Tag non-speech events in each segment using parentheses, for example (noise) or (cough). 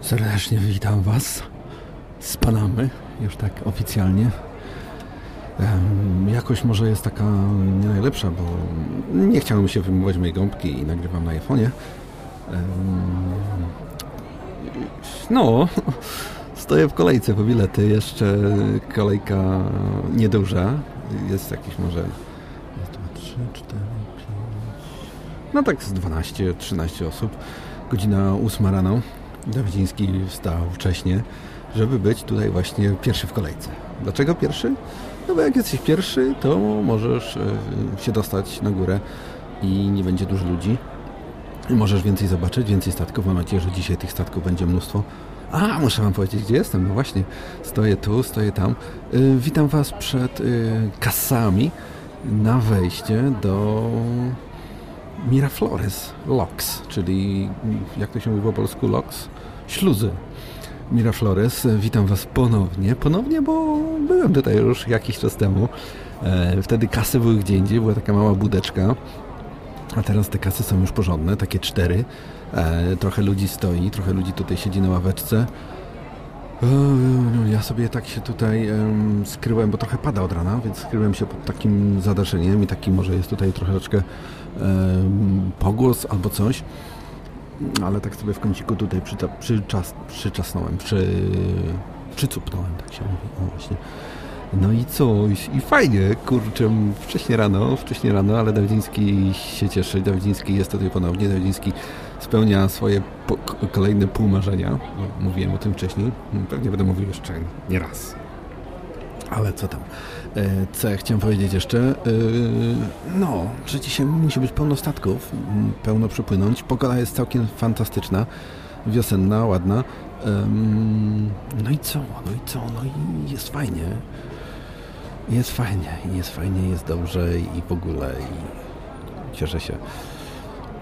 Serdecznie witam Was z Panamy, już tak oficjalnie. jakoś może jest taka nie najlepsza, bo nie chciałem się wymówić mojej gąbki i nagrywam na iPhone'ie. no, (laughs) stoję w kolejce po bilety, jeszcze kolejka nieduża. Jest jakieś może 1, 2, 3, 4, 5, no tak z 12-13 osób. Godzina 8 rano. Dawidziński wstał wcześniej, żeby być tutaj właśnie pierwszy w kolejce. Dlaczego pierwszy? No bo jak jesteś pierwszy, to możesz e, się dostać na górę i nie będzie dużo ludzi. Możesz więcej zobaczyć, więcej statków. Mam nadzieję, że dzisiaj tych statków będzie mnóstwo. A, muszę wam powiedzieć, gdzie jestem. No właśnie, stoję tu, stoję tam. Yy, witam was przed yy, kasami na wejście do Miraflores Locks, czyli jak to się mówi po polsku Locks? Śluzy. Miraflores, witam Was ponownie. Ponownie, bo byłem tutaj już jakiś czas temu. E, wtedy kasy były gdzie indziej, była taka mała budeczka. A teraz te kasy są już porządne, takie cztery. E, trochę ludzi stoi, trochę ludzi tutaj siedzi na ławeczce. Ja sobie tak się tutaj skryłem, bo trochę pada od rana, więc skryłem się pod takim zadaszeniem i taki może jest tutaj troszeczkę pogłos albo coś. Ale tak sobie w kąciku tutaj przyta, przyczas, przyczasnąłem, przy, przycupnąłem, tak się mówi. O, właśnie. No i co? I fajnie, kurczę, wcześnie rano, wcześnie rano, ale Dawidziński się cieszy. Dawidziński jest tutaj ponownie. Dawidziński spełnia swoje po kolejne półmarzenia. Mówiłem o tym wcześniej. Pewnie będę mówił jeszcze nie raz. Ale co tam? E, co ja chciałem powiedzieć jeszcze? E, no, że dzisiaj musi być pełno statków, pełno przypłynąć. Pogoda jest całkiem fantastyczna, wiosenna, ładna. No i co? No i co? No i jest fajnie. Jest fajnie, jest fajnie, jest dobrze i w ogóle i cieszę się,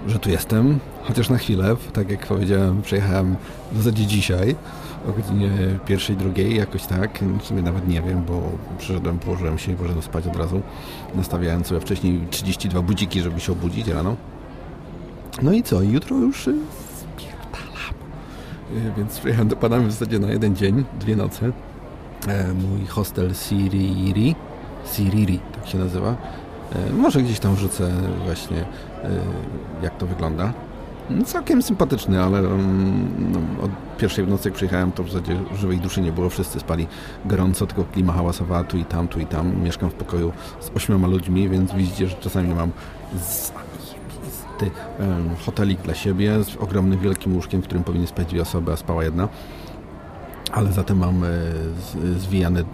że tu jestem, chociaż na chwilę, tak jak powiedziałem, przyjechałem w zasadzie dzisiaj o godzinie pierwszej, drugiej, jakoś tak, w sumie nawet nie wiem, bo przyszedłem, położyłem się i poszedłem spać od razu, nastawiałem sobie wcześniej 32 budziki, żeby się obudzić rano. No i co, jutro już y, spierdalam. Y, więc przyjechałem do Panamy w zasadzie na jeden dzień, dwie noce. E, mój hostel Siriri, Siriri, tak się nazywa. E, może gdzieś tam wrzucę właśnie e, jak to wygląda. No, całkiem sympatyczny, ale mm, no, od pierwszej w nocy jak przyjechałem, to w zasadzie żywej duszy nie było. Wszyscy spali gorąco, tylko klima hałasowa tu i tam, tu i tam. Mieszkam w pokoju z ośmioma ludźmi, więc widzicie, że czasami mam zajebisty hotelik dla siebie z ogromnym, wielkim łóżkiem, w którym powinny spać dwie osoby, a spała jedna ale zatem mam e, zwijane e,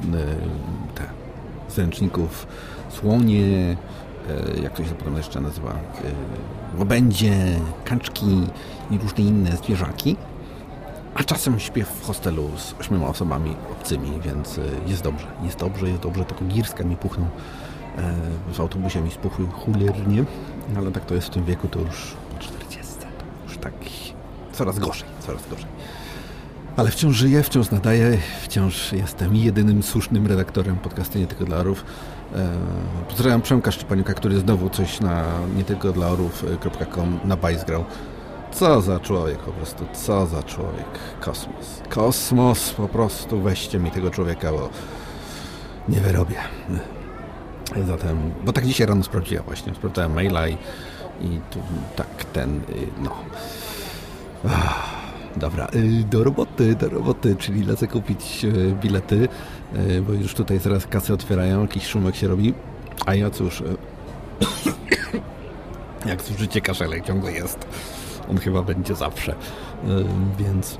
te z ręczników słonie, jak to się potem jeszcze nazywa, łabędzie, kaczki i różne inne zwierzaki. A czasem śpię w hostelu z ośmioma osobami obcymi, więc jest dobrze. Jest dobrze, jest dobrze. Tylko girska mi puchną. W autobusie mi spuchły chuliernie, ale tak to jest w tym wieku, to już po 40. To już tak coraz gorzej, coraz gorzej. Ale wciąż żyję, wciąż nadaję, wciąż jestem jedynym słusznym redaktorem podcastu Nie Tylko Dla Orów. E, pozdrawiam Przemka Szczepaniuka, który znowu coś na nie tylko dla orów.com na bajs grał. Co za człowiek po prostu, co za człowiek. Kosmos. Kosmos, po prostu weźcie mi tego człowieka, bo nie wyrobię. Zatem, bo tak dzisiaj rano sprawdziłem właśnie, sprawdzałem maila i, i tu, tak ten, y, no... Ach. Dobra, y, do roboty, do roboty, czyli lecę kupić y, bilety, y, bo już tutaj zaraz kasy otwierają, jakiś szumek się robi, a ja cóż, (coughs) jak zużycie kaszelek ciągle jest, on chyba będzie zawsze, więc,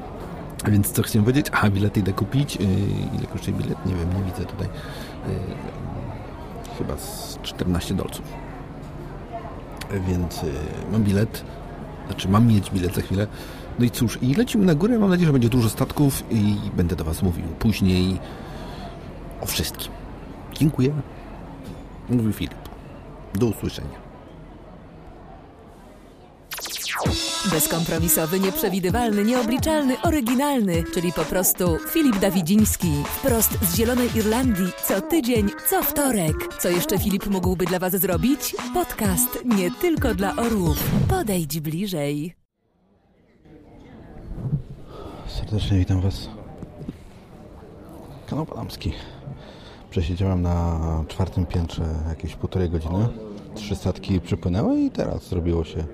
więc co chciałem powiedzieć? A, bilety idę kupić, ile kosztuje bilet? Nie wiem, nie widzę tutaj, chyba z 14 dolców, więc mam bilet, znaczy mam mieć bilet za chwilę, no i cóż, i lecimy na górę. Mam nadzieję, że będzie dużo statków i będę do Was mówił później o wszystkim. Dziękuję. Mówił Filip. Do usłyszenia. Bezkompromisowy, nieprzewidywalny, nieobliczalny, oryginalny, czyli po prostu Filip Dawidziński. Wprost z Zielonej Irlandii, co tydzień, co wtorek. Co jeszcze Filip mógłby dla Was zrobić? Podcast nie tylko dla orłów. Podejdź bliżej. Serdecznie witam Was. Kanał Palamski. Przesiedziałem na czwartym piętrze jakieś półtorej godziny. Trzy statki przypłynęły i teraz zrobiło się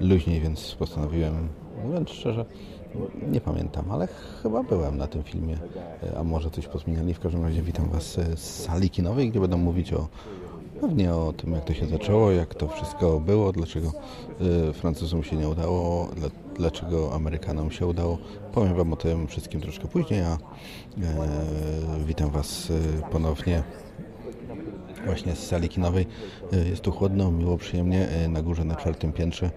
luźniej, więc postanowiłem, mówiąc szczerze, nie pamiętam, ale chyba byłem na tym filmie, a może coś pozmieniali. W każdym razie witam Was z sali kinowej, gdzie będę mówić o Pewnie o tym, jak to się zaczęło, jak to wszystko było, dlaczego y, Francuzom się nie udało, dlaczego Amerykanom się udało. Powiem Wam o tym wszystkim troszkę później, a e, witam Was y, ponownie właśnie z sali kinowej. Y, jest tu chłodno, miło, przyjemnie. Na górze, na czwartym piętrze.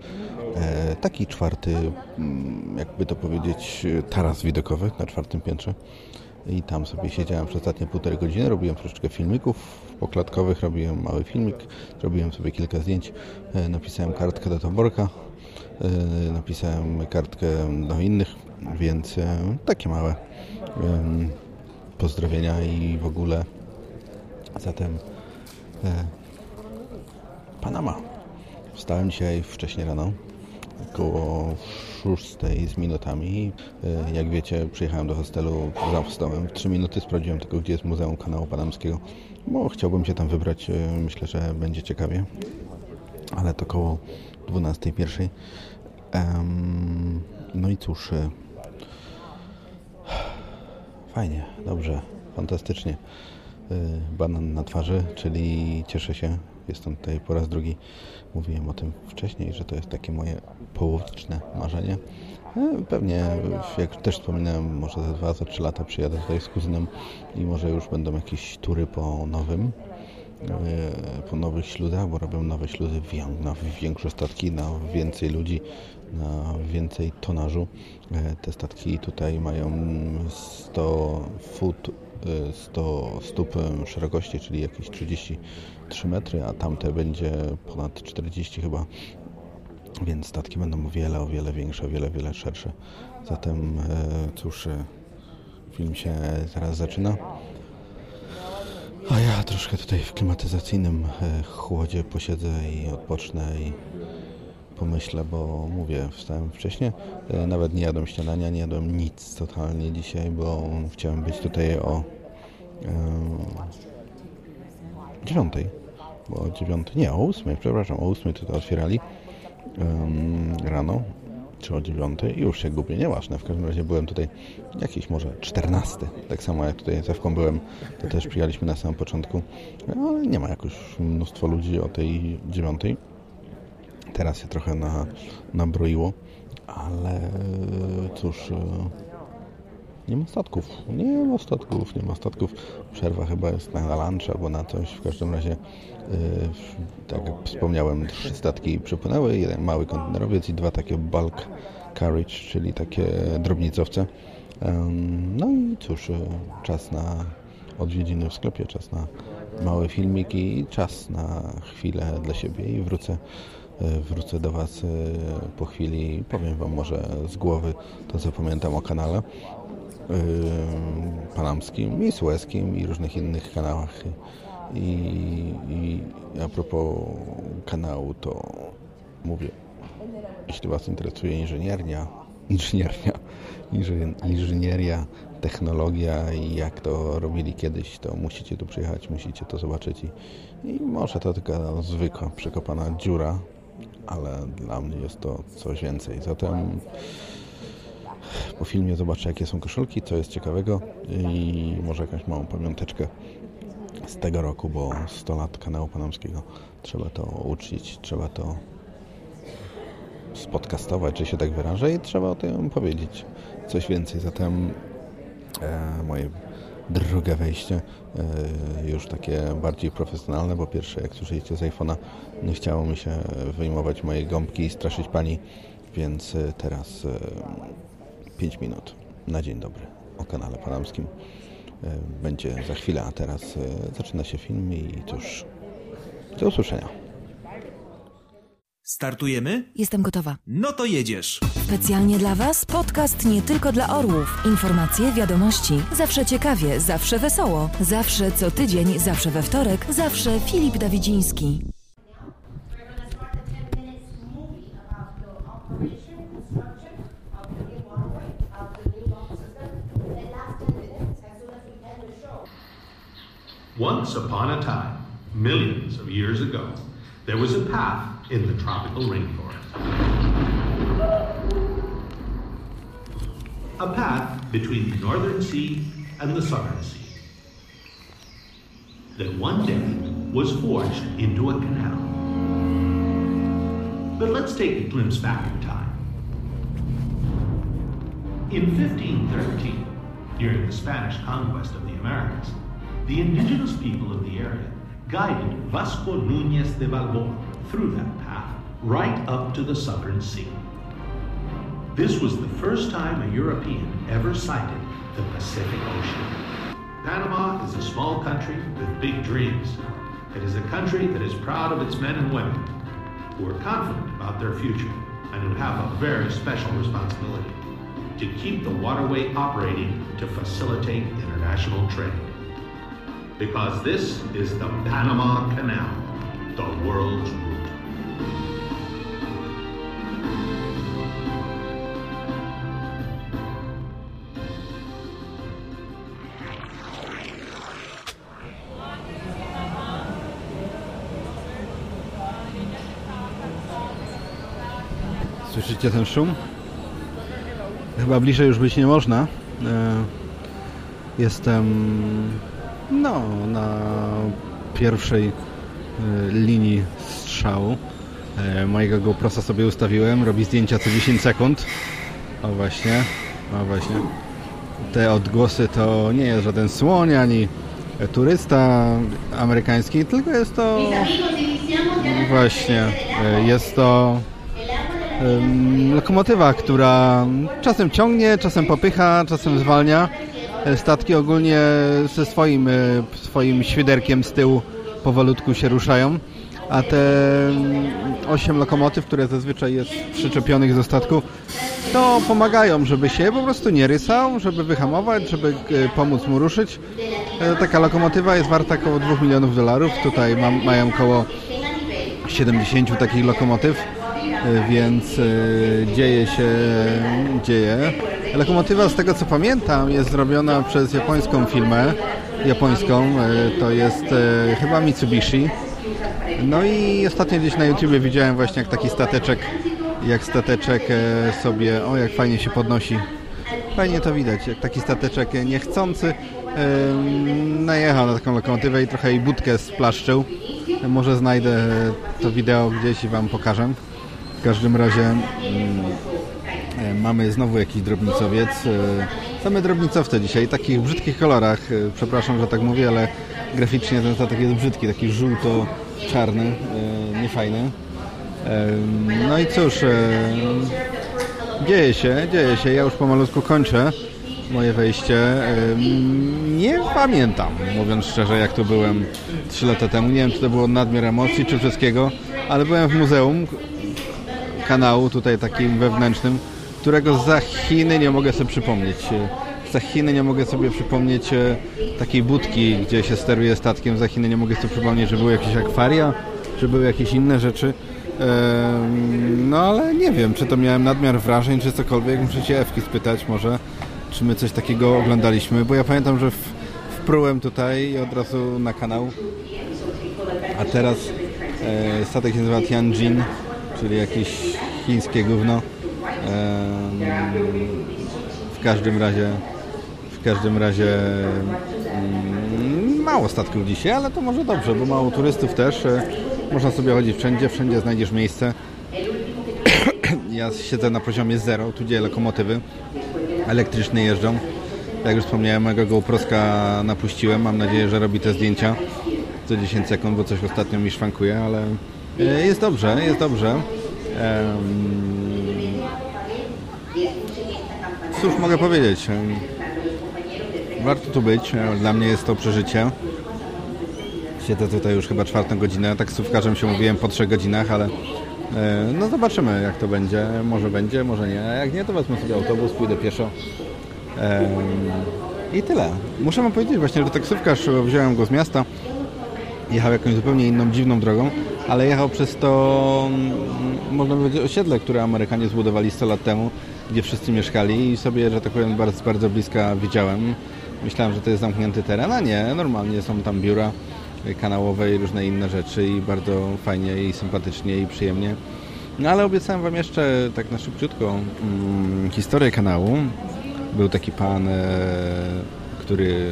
E, taki czwarty, mm, jakby to powiedzieć, taras widokowy na czwartym piętrze i tam sobie siedziałem przez ostatnie półtorej godziny, robiłem troszeczkę filmików poklatkowych, robiłem mały filmik, zrobiłem sobie kilka zdjęć, e, napisałem kartkę do Taborka, e, napisałem kartkę do innych, więc e, takie małe pozdrowienia i w ogóle zatem Panama. Wstałem dzisiaj wcześniej rano, około 6 z minutami. E, jak wiecie, przyjechałem do hostelu, zamknąłem w 3 minuty, sprawdziłem tylko, gdzie jest Muzeum Kanału Panamskiego, bo chciałbym się tam wybrać. E, myślę, że będzie ciekawie. Ale to około 12.01. No i cóż, e, fajnie, dobrze, fantastycznie. Banan na twarzy, czyli cieszę się. Jestem tutaj po raz drugi Mówiłem o tym wcześniej, że to jest takie moje połowiczne marzenie. E, pewnie, jak też wspominałem, może za dwa, za trzy lata przyjadę tutaj z kuzynem i może już będą jakieś tury po nowym, e, po nowych śluzach, bo robią nowe śluzy na większe statki, na więcej ludzi, na więcej tonażu. E, te statki tutaj mają 100 foot 100 stóp szerokości, czyli jakieś 33 metry, a tamte będzie ponad 40 chyba. Więc statki będą o wiele, o wiele większe, o wiele, wiele szersze. Zatem e, cóż, e, film się zaraz zaczyna. A ja troszkę tutaj w klimatyzacyjnym e, chłodzie posiedzę i odpocznę i pomyślę, bo mówię, wstałem wcześniej, nawet nie jadłem śniadania, nie jadłem nic totalnie dzisiaj, bo chciałem być tutaj o dziewiątej, bo o dziewiątej, nie, o ósmej, przepraszam, o ósmej tutaj otwierali rano, czy o dziewiątej, już się gubię, nieważne, w każdym razie byłem tutaj jakiś może czternasty, tak samo jak tutaj z byłem, to też przyjechaliśmy na samym początku, ale nie ma jakoś mnóstwo ludzi o tej dziewiątej, teraz się trochę na, nabroiło, ale cóż, nie ma statków, nie ma statków, nie ma statków. Przerwa chyba jest na lunch albo na coś. W każdym razie, yy, tak jak wspomniałem, trzy statki przypłynęły, jeden mały kontenerowiec i dwa takie bulk carriage, czyli takie drobnicowce. No i cóż, yy, czas na odwiedziny w sklepie, czas na małe filmiki i czas na chwilę dla siebie i wrócę wrócę do Was yy, po chwili powiem Wam może z głowy to, co pamiętam o kanale. Y, panamskim i sueskim i różnych innych kanałach. I, I a propos kanału, to mówię, jeśli Was interesuje inżyniernia, inżyniernia, inżynieria, technologia i jak to robili kiedyś, to musicie tu przyjechać, musicie to zobaczyć i, i może to tylko zwykła przekopana dziura, ale dla mnie jest to coś więcej. Zatem po filmie zobaczę, jakie są koszulki, co jest ciekawego i może jakąś małą pamiąteczkę z tego roku, bo 100 lat kanału panamskiego trzeba to uczcić, trzeba to spodcastować, czy się tak wyrażę i trzeba o tym powiedzieć coś więcej. Zatem e, moje drugie wejście, e, już takie bardziej profesjonalne, bo pierwsze, jak słyszeliście z iPhone'a, nie chciało mi się wyjmować mojej gąbki i straszyć pani, więc e, teraz e, 5 minut na dzień dobry o kanale panamskim. E, będzie za chwilę, a teraz e, zaczyna się film i cóż, do usłyszenia. Startujemy? Jestem gotowa. No to jedziesz. Specjalnie dla Was podcast nie tylko dla orłów. Informacje, wiadomości. Zawsze ciekawie, zawsze wesoło. Zawsze co tydzień, zawsze we wtorek. Zawsze Filip Dawidziński. Once upon a time, millions of years ago. There was a path in the tropical rainforest. A path between the northern sea and the southern sea. That one day was forged into a canal. But let's take a glimpse back in time. In 1513, during the Spanish conquest of the Americas, the indigenous people of the area guided Vasco Nunez de Balboa through that path right up to the southern sea. This was the first time a European ever sighted the Pacific Ocean. Panama is a small country with big dreams. It is a country that is proud of its men and women who are confident about their future and who have a very special responsibility to keep the waterway operating to facilitate international trade. Because this is the Panama Canal, the world's route. Słyszycie ten szum? Chyba bliżej już być nie można. E, Jestem no, na pierwszej e, linii strzału. E, Mojego GoProsa sobie ustawiłem. Robi zdjęcia co 10 sekund. O właśnie, o właśnie. Te odgłosy to nie jest żaden słoń ani turysta amerykański, tylko jest to właśnie, e, jest to lokomotywa, która czasem ciągnie, czasem popycha, czasem zwalnia. Statki ogólnie ze swoim, e, swoim świderkiem z tyłu powolutku się ruszają, a te 8 lokomotyw, które zazwyczaj jest przyczepionych do statku, to pomagają, żeby się po prostu nie rysał, żeby wyhamować, żeby e, pomóc mu ruszyć. E, Taka lokomotywa jest warta około 2 milionów dolarów. Tutaj mają około 70 takich lokomotyw, więc dzieje się, dzieje. Lokomotywa, z tego co pamiętam, jest zrobiona przez japońską firmę, japońską, e, to jest e, chyba Mitsubishi. No i ostatnio gdzieś na YouTubie widziałem właśnie jak taki stateczek, jak stateczek e, sobie, o jak fajnie się podnosi. Fajnie to widać, jak taki stateczek niechcący najechał na taką lokomotywę i trochę jej budkę splaszczył. Może znajdę to wideo gdzieś i Wam pokażę. W każdym razie mm, mamy znowu jakiś drobnicowiec. E, Same drobnicowce dzisiaj, takich brzydkich kolorach. E, Przepraszam, że tak mówię, ale graficznie ten statek jest brzydki, taki żółto-czarny, e, niefajny. No i cóż, e, dzieje się, dzieje się. Ja już pomalutku kończę moje wejście. Nie pamiętam, mówiąc szczerze, jak tu byłem 3 lata temu. Nie wiem, czy to było nadmiar emocji, czy wszystkiego, ale byłem w muzeum kanału, tutaj takim wewnętrznym, którego za Chiny nie mogę sobie przypomnieć. Za Chiny nie mogę sobie przypomnieć e, takiej budki, gdzie się steruje statkiem. Za Chiny nie mogę sobie przypomnieć, że były jakieś akwaria, że były jakieś inne rzeczy. No ale nie wiem, czy to miałem nadmiar wrażeń, czy cokolwiek. Muszę się Ewki spytać może, czy my coś takiego oglądaliśmy, bo ja pamiętam, że wprułem tutaj i od razu na kanał. A teraz e, statek się nazywa Tianjin, czyli jakieś chińskie gówno. W każdym razie w każdym razie mm, mało statków dzisiaj, ale to może dobrze, bo mało turystów też. e, Można sobie chodzić wszędzie, wszędzie znajdziesz miejsce. (coughs) Ja siedzę na poziomie zero, tu gdzie lokomotywy elektryczne jeżdżą. Jak już wspomniałem, mojego GoProska napuściłem. Mam nadzieję, że robi te zdjęcia co 10 sekund, bo coś ostatnio mi szwankuje, ale e, jest dobrze, jest dobrze. Em, Cóż mogę powiedzieć? Warto tu być. Dla mnie jest to przeżycie. Siedzę tutaj już chyba czwartą godzinę. Taksówkarzem się mówiłem po trzech godzinach, ale e, no zobaczymy jak to będzie. Może będzie, może nie. Jak nie, to wezmę sobie autobus, pójdę pieszo. I tyle. Muszę wam powiedzieć właśnie, że taksówkarz, e, wziąłem go z miasta, jechał jakąś zupełnie inną, dziwną drogą, ale jechał przez to, mm, można powiedzieć, osiedle, które Amerykanie zbudowali 100 lat temu, gdzie wszyscy mieszkali i sobie, że tak powiem, bardzo, bardzo bliska widziałem. Myślałem, że to jest zamknięty teren, a nie, normalnie są tam biura kanałowe i różne inne rzeczy i bardzo fajnie i sympatycznie i przyjemnie. No ale obiecałem Wam jeszcze tak na szybciutko mm, historię kanału. Był taki pan, e, który,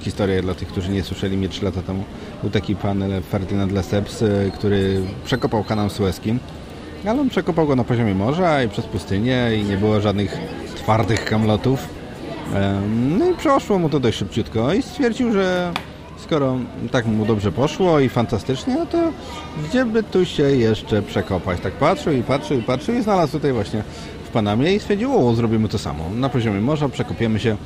historię dla tych, którzy nie słyszeli mnie 3 lata temu, był taki pan Ferdynand Lesseps, e, który przekopał kanał Suezki, ale on przekopał go na poziomie morza i przez pustynię i nie było żadnych twardych kamlotów. No i przeszło mu to dość szybciutko i stwierdził, że skoro tak mu dobrze poszło i fantastycznie, no to gdzie by tu się jeszcze przekopać? Tak patrzył i patrzył i patrzył i znalazł tutaj właśnie w Panamie i stwierdził, o, zrobimy to samo. Na poziomie morza przekopiemy się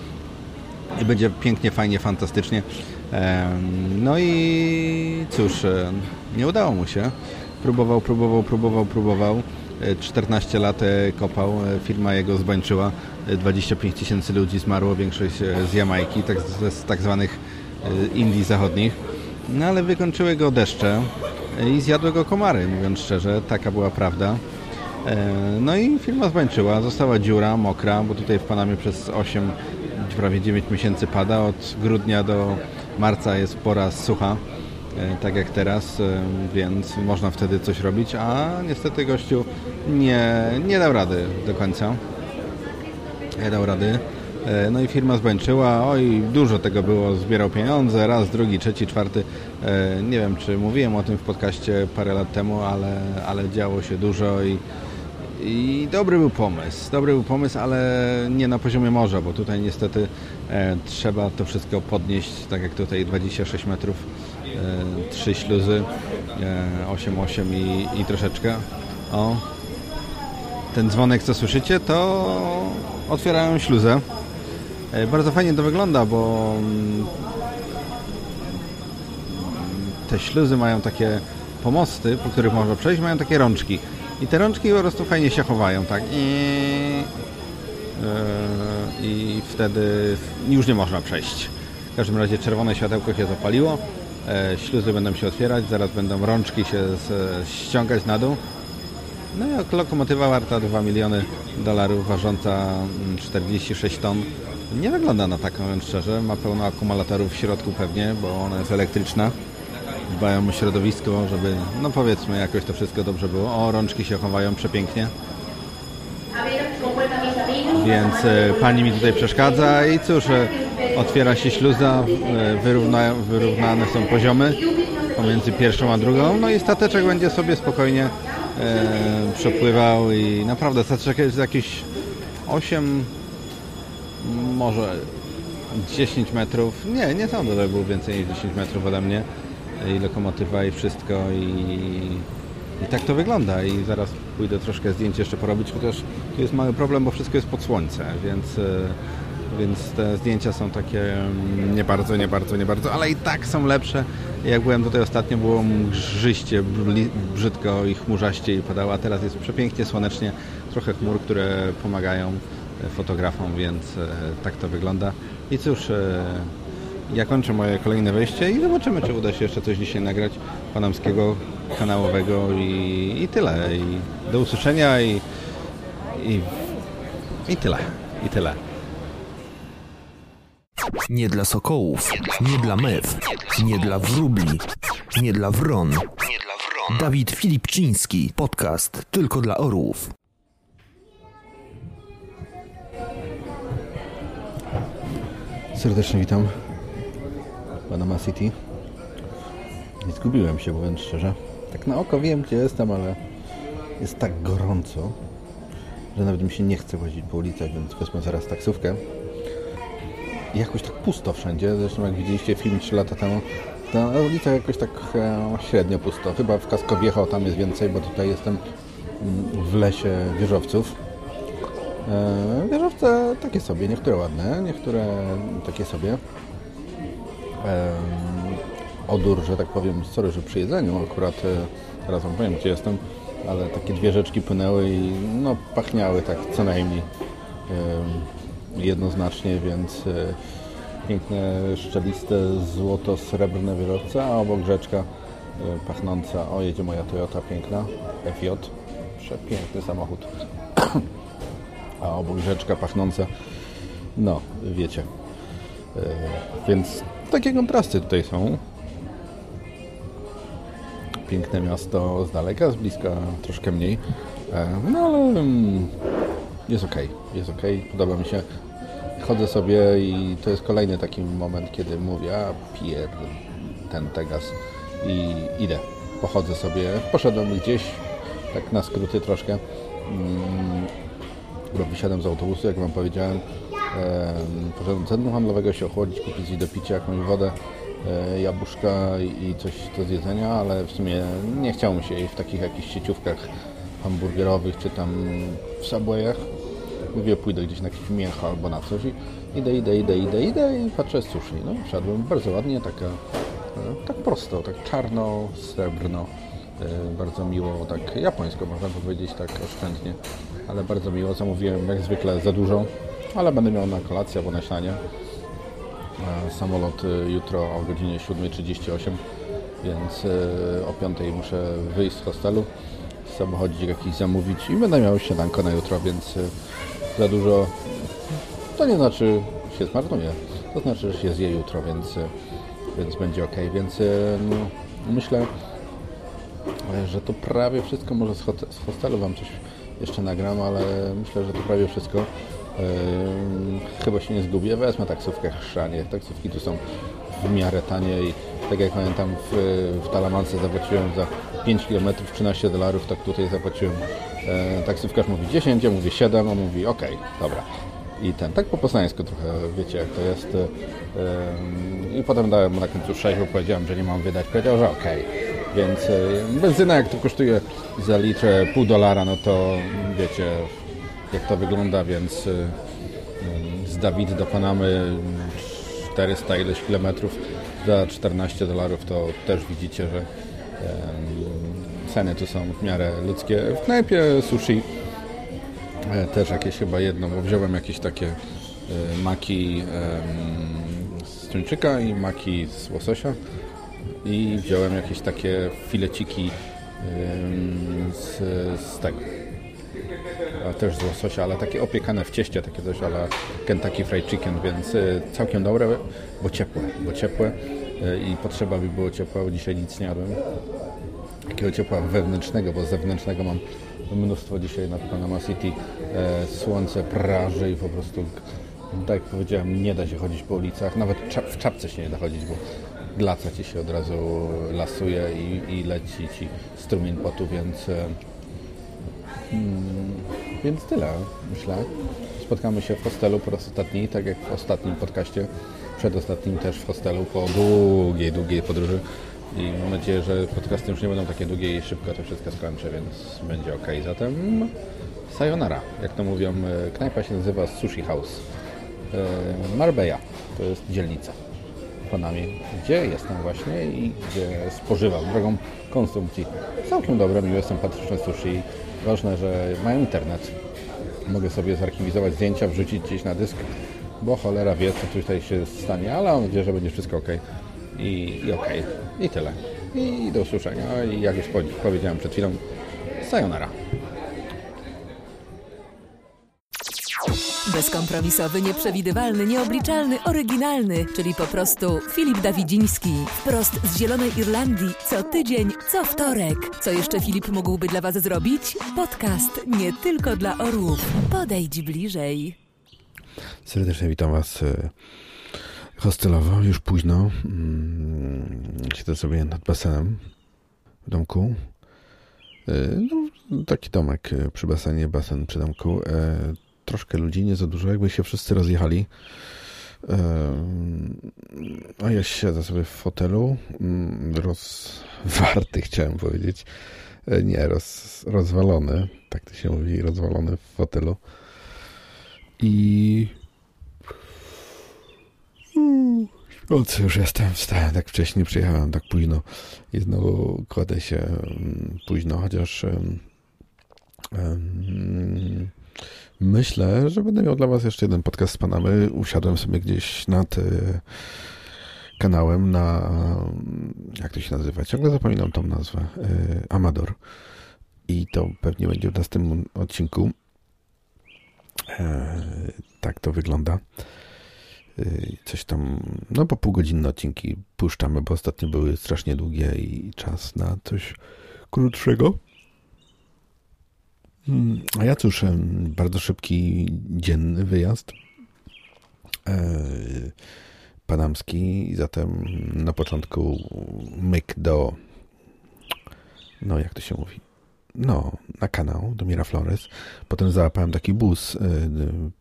i będzie pięknie, fajnie, fantastycznie. No i cóż, e, nie udało mu się. Próbował, próbował, próbował, próbował. 14 e, lat e, kopał, firma jego zbańczyła. 25 tysięcy ludzi zmarło, większość z Jamajki, tak, z tak zwanych Indii Zachodnich. No ale wykończyły go deszcze i zjadły go komary, mówiąc szczerze, taka była prawda. No i firma zbańczyła, została dziura, mokra, bo tutaj w Panamie przez 8 prawie 9 miesięcy pada. Od grudnia do marca jest pora sucha, e, tak jak teraz, e, więc można wtedy coś robić, a niestety gościu nie, nie dał rady do końca. Nie dał rady. E, no i firma zbańczyła, oj, dużo tego było, zbierał pieniądze, raz, drugi, trzeci, czwarty. Nie wiem, czy mówiłem o tym w podcaście parę lat temu, ale, ale działo się dużo i i dobry był pomysł, dobry był pomysł, ale nie na poziomie morza, bo tutaj niestety e, trzeba to wszystko podnieść, tak jak tutaj 26 metrów, e, 3 śluzy, e, 8-8 i, i troszeczkę. O, ten dzwonek, co słyszycie, to otwierają śluzę. E, bardzo fajnie to wygląda, bo mm, te śluzy mają takie pomosty, po których można przejść, mają takie rączki. I te rączki po prostu fajnie się chowają, tak? I, i wtedy już nie można przejść. W każdym razie czerwone światełko się zapaliło, e, śluzy będą się otwierać, zaraz będą rączki się ściągać na dół. No i lokomotywa warta 2 miliony dolarów, ważąca 46 mm, ton. Nie wygląda na taką, mówiąc szczerze. Ma pełno akumulatorów w środku pewnie, bo ona jest elektryczna dbają o środowisko, żeby, no powiedzmy, jakoś to wszystko dobrze było. O, rączki się chowają przepięknie. Więc e, pani mi tutaj przeszkadza i cóż, e, otwiera się śluza, e, wyrówna, wyrównane są poziomy pomiędzy pierwszą a drugą, no i stateczek będzie sobie spokojnie e, przepływał i naprawdę stateczek jest jakieś 8, może 10 metrów, nie, nie sądzę, że był więcej niż 10 metrów ode mnie. I lokomotywa i wszystko i, i tak to wygląda. I zaraz pójdę troszkę zdjęć jeszcze porobić, chociaż tu jest mały problem, bo wszystko jest pod słońce, więc, e, więc te zdjęcia są takie mm, nie bardzo, nie bardzo, nie bardzo, ale i tak są lepsze. Jak byłem tutaj ostatnio, było mgrzyście, brzydko i chmurzaście i padało, a teraz jest przepięknie, słonecznie, trochę chmur, które pomagają fotografom, więc e, tak to wygląda. I cóż, e, ja kończę moje kolejne wejście i zobaczymy, czy uda się jeszcze coś dzisiaj nagrać panamskiego, kanałowego i, i tyle. I do usłyszenia i, i, i tyle. I tyle. Nie dla sokołów, nie dla mew, nie dla wróbli, nie dla wron. Dawid Filipczyński, podcast tylko dla orłów. Serdecznie witam. Panama City. Nie zgubiłem się, mówiąc szczerze. Tak na oko wiem, gdzie jestem, ale jest tak gorąco, że nawet mi się nie chce łazić po ulicach, więc wezmę zaraz taksówkę. Jakoś tak pusto wszędzie. Zresztą jak widzieliście film 3 lata temu, to na ulicach jakoś tak e, średnio pusto. Chyba w Kaskowiecho tam jest więcej, bo tutaj jestem mm, w lesie wieżowców. E, wieżowce takie sobie, niektóre ładne, niektóre takie sobie odór, że tak powiem, sorry, że przy jedzeniu akurat e, teraz wam powiem, gdzie jestem, ale takie dwie rzeczki płynęły i no pachniały tak co najmniej jednoznacznie, więc e, piękne, szczeliste, złoto-srebrne wieżowce, a obok rzeczka e, pachnąca, o jedzie moja Toyota piękna, FJ, przepiękny samochód, a obok rzeczka pachnąca, no wiecie, Więc takie kontrasty tutaj są. Piękne miasto z daleka, z bliska troszkę mniej. No ale mm, jest ok, jest ok, podoba mi się. Chodzę sobie i to jest kolejny taki moment, kiedy mówię, a pier ten Tegas i idę. Pochodzę sobie, poszedłem gdzieś, tak na skróty troszkę. Mm, wysiadłem z autobusu, jak Wam powiedziałem. Poszedłem do centrum handlowego się ochłodzić, kupić do picia jakąś wodę, e, jabłuszka i coś do zjedzenia, ale w sumie nie chciało mi się jej w takich jakichś sieciówkach hamburgerowych czy tam w Subwayach. Mówię, pójdę gdzieś na jakieś mięcho albo na coś i idę, idę, idę, idę, idę i patrzę z sushi. No wszedłem bardzo ładnie, taka, e, tak prosto, tak czarno, srebrno, e, bardzo miło, tak japońsko można powiedzieć, tak oszczędnie, ale bardzo miło. Zamówiłem jak zwykle za dużo, ale będę miał na kolację albo na śniadanie. E, samolot jutro o godzinie 7.38, więc o 5.00 muszę wyjść z hostelu samochodzik jakiś zamówić i będę miał śniadanko na jutro, więc za dużo to nie znaczy się zmarnuje, to znaczy, że się zje jutro, więc, więc będzie ok. Więc y, no, myślę, że to prawie wszystko, może z hostelu Wam coś jeszcze nagram, ale myślę, że to prawie wszystko. Yy, chyba się nie zgubię, wezmę taksówkę chrzanie. Taksówki tu są w miarę tanie i tak jak pamiętam w, w Talamance zapłaciłem za 5 km 13 dolarów, tak tutaj zapłaciłem. E, taksówkarz mówi 10, ja mówię 7, a mówi ok, dobra. I ten, tak po poznańsku trochę, wiecie jak to jest. E, I potem dałem mu na końcu 6, bo powiedziałem, że nie mam wydać. Powiedział, że ok. Więc e, benzyna jak to kosztuje za pół dolara, no to wiecie jak to wygląda, więc e, z Dawid do Panamy 400 ileś kilometrów za 14 dolarów, to też widzicie, że ceny tu są w miarę ludzkie. W knajpie sushi e, też jakieś chyba jedno, bo wziąłem jakieś takie e, maki z tuńczyka i maki z łososia i wziąłem jakieś takie fileciki z, z tego też z łososia, ale takie opiekane w cieście, takie coś, ale Kentucky Fried Chicken, więc y, całkiem dobre, bo ciepłe, bo ciepłe y, i potrzeba by było ciepła, dzisiaj nic nie jadłem. Takiego ciepła wewnętrznego, bo zewnętrznego mam mnóstwo dzisiaj nad Panama City. E, słońce praży i po prostu, tak jak powiedziałem, nie da się chodzić po ulicach, nawet w czapce się nie da chodzić, bo glaca ci się od razu lasuje i, i leci ci strumień potu, więc e, Hmm, więc tyle, myślę. Spotkamy się w hostelu po raz ostatni, tak jak w ostatnim podcaście, przedostatnim też w hostelu po długiej, długiej podróży. I mam nadzieję, że podcasty już nie będą takie długie i szybko to wszystko skończę, więc będzie ok. Zatem sayonara, jak to mówią, e, knajpa się nazywa Sushi House. E, Marbella to jest dzielnica w gdzie jestem właśnie i gdzie spożywam drogą konsumpcji. Całkiem dobre, miłe, sympatyczne sushi Ważne, że mają internet. Mogę sobie zarchiwizować zdjęcia, wrzucić gdzieś na dysk, bo cholera wie, co tutaj się stanie, ale mam nadzieję, że będzie wszystko ok. I, i ok. I tyle. I do usłyszenia. I jak już powiedziałem przed chwilą, sayonara. Bezkompromisowy, nieprzewidywalny, nieobliczalny, oryginalny, czyli po prostu Filip Dawidziński. Wprost z Zielonej Irlandii, co tydzień, co wtorek. Co jeszcze Filip mógłby dla Was zrobić? Podcast nie tylko dla orłów. Podejdź bliżej. Serdecznie witam Was e, hostelowo, już późno. Mm, siedzę sobie nad basenem w domku. E, no, taki domek e, przy basenie, basen przy domku troszkę ludzi, nie za dużo, jakby się wszyscy rozjechali. A ja siedzę sobie w fotelu, mm, rozwarty (laughs) chciałem powiedzieć. E, nie, roz, rozwalony, tak to się mówi, rozwalony w fotelu. I śpiący już jestem, wstałem tak wcześnie, przyjechałem tak późno i znowu kładę się mm, późno, chociaż um, um, Myślę, że będę miał dla Was jeszcze jeden podcast z Panamy. Usiadłem sobie gdzieś nad e, kanałem na, jak to się nazywa? Ciągle zapominam tą nazwę. E, Amador. I to pewnie będzie w następnym odcinku. E, tak to wygląda. coś tam, no po półgodzinne odcinki puszczamy, bo ostatnio były strasznie długie i czas na coś krótszego. Mm, a ja cóż, bardzo szybki, dzienny wyjazd e, panamski, zatem na początku myk do, no jak to się mówi, no, na kanał do Miraflores. Potem załapałem taki bus y,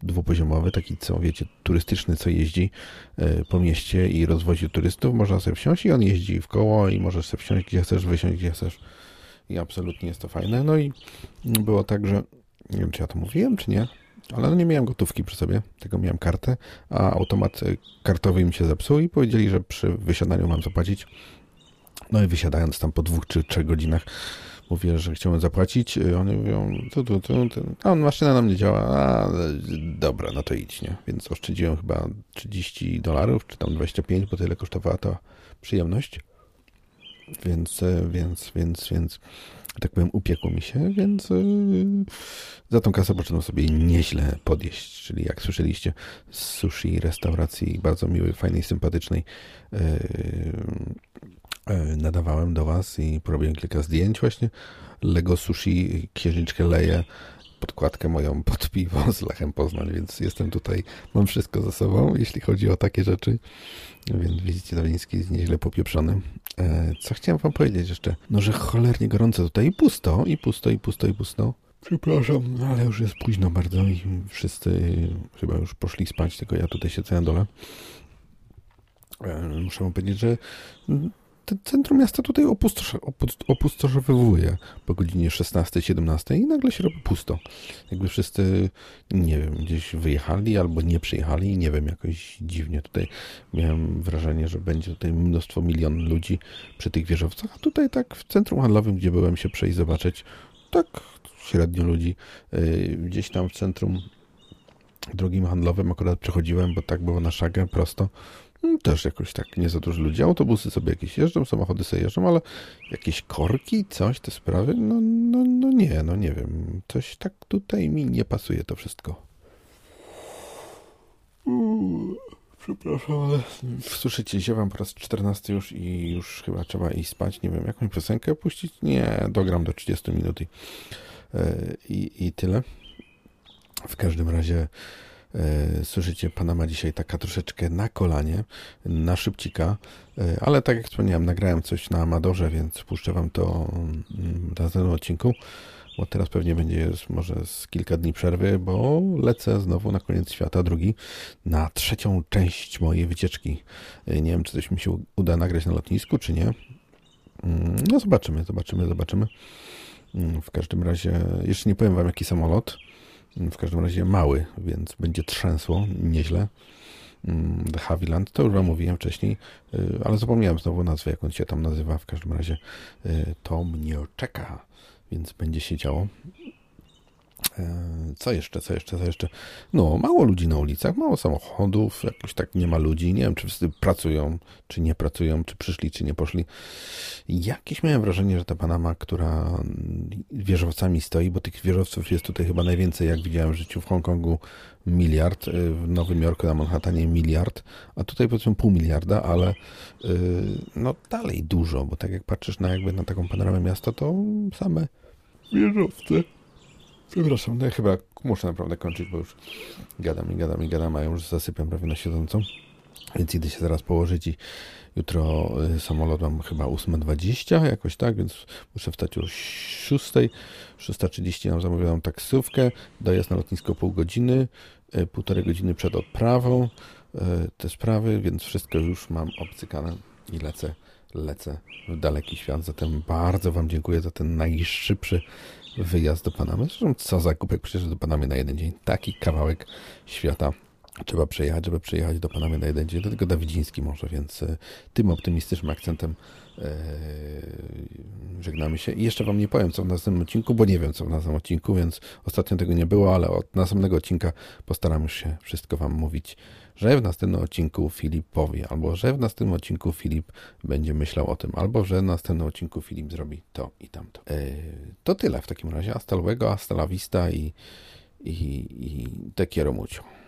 dwupoziomowy, taki co wiecie, turystyczny, co jeździ y, po mieście i rozwozi turystów. Można sobie wsiąść i on jeździ w koło i możesz sobie wsiąść gdzie chcesz, wysiąść gdzie chcesz. I absolutnie jest to fajne. No i było tak, że nie wiem, czy ja to mówiłem, czy nie, ale no nie miałem gotówki przy sobie, tylko miałem kartę, a automat y, kartowy mi się zepsuł i powiedzieli, że przy wysiadaniu mam zapłacić. No i wysiadając tam po dwóch czy trzech godzinach mówię, że chciałem zapłacić, y, oni mówią, tu, tu, tu, tu. a maszyna nam nie działa, a dobra, no to idź, nie? Więc oszczędziłem chyba 30 dolarów, czy tam 25, bo tyle kosztowała ta przyjemność. Więc, y, więc, więc, więc, tak powiem, upiekło mi się, więc yy, za tą kasę poczyną sobie nieźle podjeść. Czyli jak słyszeliście, z sushi, restauracji bardzo miłej, fajnej, sympatycznej, E, nadawałem do Was i porobiłem kilka zdjęć właśnie. Lego Sushi księżniczkę leje podkładkę moją pod piwo z Lechem Poznań, więc jestem tutaj, mam wszystko ze sobą, jeśli chodzi o takie rzeczy. Więc widzicie, Doliński jest nieźle popieprzony. E, co chciałem wam powiedzieć jeszcze? No, że cholernie gorąco tutaj i pusto, i pusto, i pusto, i pusto. Przepraszam, ale już jest późno bardzo i wszyscy chyba już poszli spać, tylko ja tutaj siedzę na dole. E, muszę wam powiedzieć, że centrum miasta tutaj opustoszowywuje po godzinie 16-17 i nagle się robi pusto. Jakby wszyscy, nie wiem, gdzieś wyjechali albo nie przyjechali, nie wiem, jakoś dziwnie tutaj miałem wrażenie, że będzie tutaj mnóstwo, milion ludzi przy tych wieżowcach, a tutaj tak w centrum handlowym, gdzie byłem się przejść, zobaczyć, tak średnio ludzi. Y, gdzieś tam w centrum drugim handlowym akurat przechodziłem, bo tak było na szagę prosto też jakoś tak nie za dużo ludzi. Autobusy sobie jakieś jeżdżą, samochody sobie jeżdżą, ale jakieś korki, coś, te sprawy, no, no, no nie, no nie wiem. Coś tak tutaj mi nie pasuje to wszystko. Przepraszam, ale słyszycie, ziewam po raz 14 już i już chyba trzeba iść spać. Nie wiem, jakąś piosenkę puścić? Nie, dogram do 30 minut i, e, i, i tyle. W każdym razie słyszycie, Panama dzisiaj taka troszeczkę na kolanie, na szybcika, e, ale tak jak wspomniałem, nagrałem coś na Amadorze, więc puszczę Wam to mm, na następnym odcinku, bo teraz pewnie będzie może z kilka dni przerwy, bo lecę znowu na koniec świata, drugi, na trzecią część mojej wycieczki. E, nie wiem, czy coś mi się uda nagrać na lotnisku, czy nie. Mm, no zobaczymy, zobaczymy, zobaczymy. Mm, w każdym razie, jeszcze nie powiem Wam, jaki samolot, w każdym razie mały, więc będzie trzęsło nieźle. Mm, The Haviland, to już Wam mówiłem wcześniej, y, ale zapomniałem znowu nazwę, jak on się tam nazywa. W każdym razie y, to mnie czeka, więc będzie się działo. E, co jeszcze, co jeszcze, co jeszcze? No, mało ludzi na ulicach, mało samochodów, jakoś tak nie ma ludzi. Nie wiem, czy wszyscy pracują, czy nie pracują, czy przyszli, czy nie poszli. Jakieś miałem wrażenie, że ta Panama, która wieżowcami stoi, bo tych wieżowców jest tutaj chyba najwięcej, jak widziałem w życiu w Hongkongu, miliard, y, w Nowym Jorku na Manhattanie miliard, a tutaj powiedzmy pół miliarda, ale yy, no dalej dużo, bo tak jak patrzysz na jakby na taką panoramę miasta, to same wieżowce. Przepraszam, no ja chyba muszę naprawdę kończyć, bo już gadam i gadam i gadam, a już zasypiam prawie na siedzącą. Więc idę się zaraz położyć i jutro y, samolot mam chyba 8.20, jakoś tak, więc muszę wstać o 6.00. 6.30 mam zamówioną taksówkę, dojazd na lotnisko pół godziny, y, półtorej godziny przed odprawą, y, te sprawy, więc wszystko już mam obcykane i lecę, lecę w daleki świat. Zatem bardzo Wam dziękuję za ten najszybszy wyjazd do Panamy. Zresztą co za kupek przecież do Panamy na jeden dzień. Taki kawałek świata trzeba przejechać, żeby przyjechać do Panamy na jeden dzień. Do tego Dawidziński może, więc e, tym optymistycznym akcentem e, żegnamy się. I jeszcze Wam nie powiem, co w następnym odcinku, bo nie wiem, co w następnym odcinku, więc ostatnio tego nie było, ale od następnego odcinka postaram się wszystko Wam mówić że w następnym odcinku Filip powie, albo że w następnym odcinku Filip będzie myślał o tym, albo że w następnym odcinku Filip zrobi to i tamto. E, to tyle w takim razie. Hasta luego, hasta la vista i, i, i te quiero mucho.